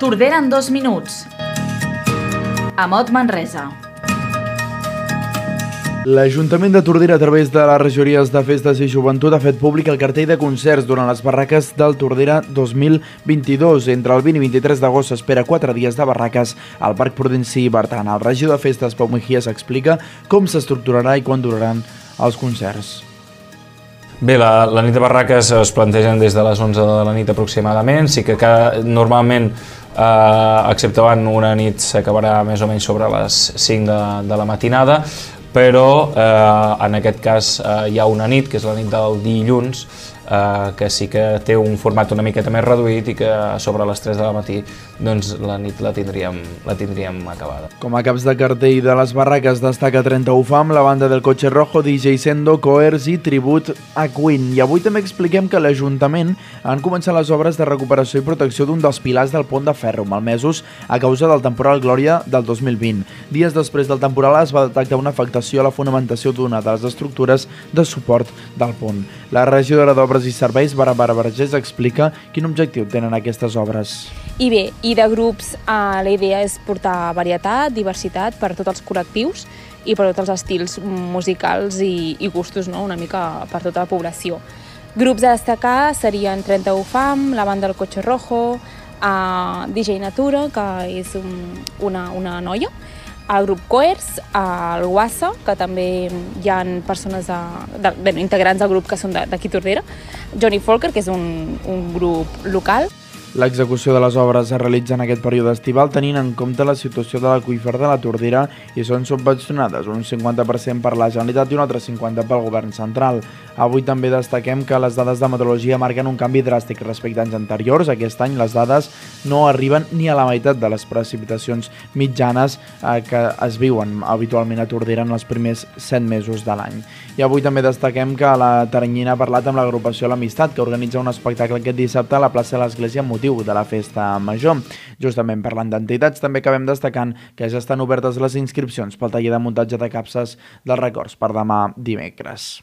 Tordera en dos minuts. Amot Manresa. L'Ajuntament de Tordera, a través de les regidories de Festes i Joventut, ha fet públic el cartell de concerts durant les barraques del Tordera 2022. Entre el 20 i 23 d'agost s'espera 4 dies de barraques al Parc Prudenci i Bertana. El regidor de Festes, Pau Mejías, explica com s'estructurarà i quan duraran els concerts. Bé, la, la nit de barraques es plantegen des de les 11 de la nit aproximadament, sí que cada, normalment, eh, excepte van una nit s'acabarà més o menys sobre les 5 de, de la matinada, però eh, en aquest cas eh, hi ha una nit, que és la nit del dilluns, eh, que sí que té un format una miqueta més reduït i que sobre les 3 de la matí doncs, la nit la tindríem, la tindríem acabada. Com a caps de cartell de les barraques destaca 31 Fam, la banda del Cotxe Rojo, DJ Sendo, Coers i Tribut a Queen. I avui també expliquem que l'Ajuntament han començat les obres de recuperació i protecció d'un dels pilars del pont de ferro, malmesos a causa del temporal Glòria del 2020. Dies després del temporal es va detectar una afectació a la fonamentació d'una de les estructures de suport del pont. La regidora d'Obres i Serveis, Barbara Vergés, explica quin objectiu tenen aquestes obres. I bé, i de grups eh, la idea és portar varietat, diversitat per tots els col·lectius i per tots els estils musicals i, i gustos, no? una mica per tota la població. Grups a destacar serien 31 Fam, la banda del Cotxe Rojo, a DJ Natura, que és un, una, una noia, el grup Coers, el Guassa, que també hi ha persones de, de, bé, integrants del grup que són d'aquí Tordera, Johnny Folker, que és un, un grup local, L'execució de les obres es realitza en aquest període estival tenint en compte la situació de l'aqüífer de la Tordera i són subvencionades, un 50% per la Generalitat i un altre 50% pel govern central. Avui també destaquem que les dades de meteorologia marquen un canvi dràstic respecte a anys anteriors. Aquest any les dades no arriben ni a la meitat de les precipitacions mitjanes eh, que es viuen habitualment a Tordera en els primers 7 mesos de l'any. I avui també destaquem que la Taranyina ha parlat amb l'agrupació L'Amistat, que organitza un espectacle aquest dissabte a la plaça de l'Església motiu de la festa major. Justament parlant d'entitats, també acabem destacant que ja estan obertes les inscripcions pel taller de muntatge de capses dels records per demà dimecres.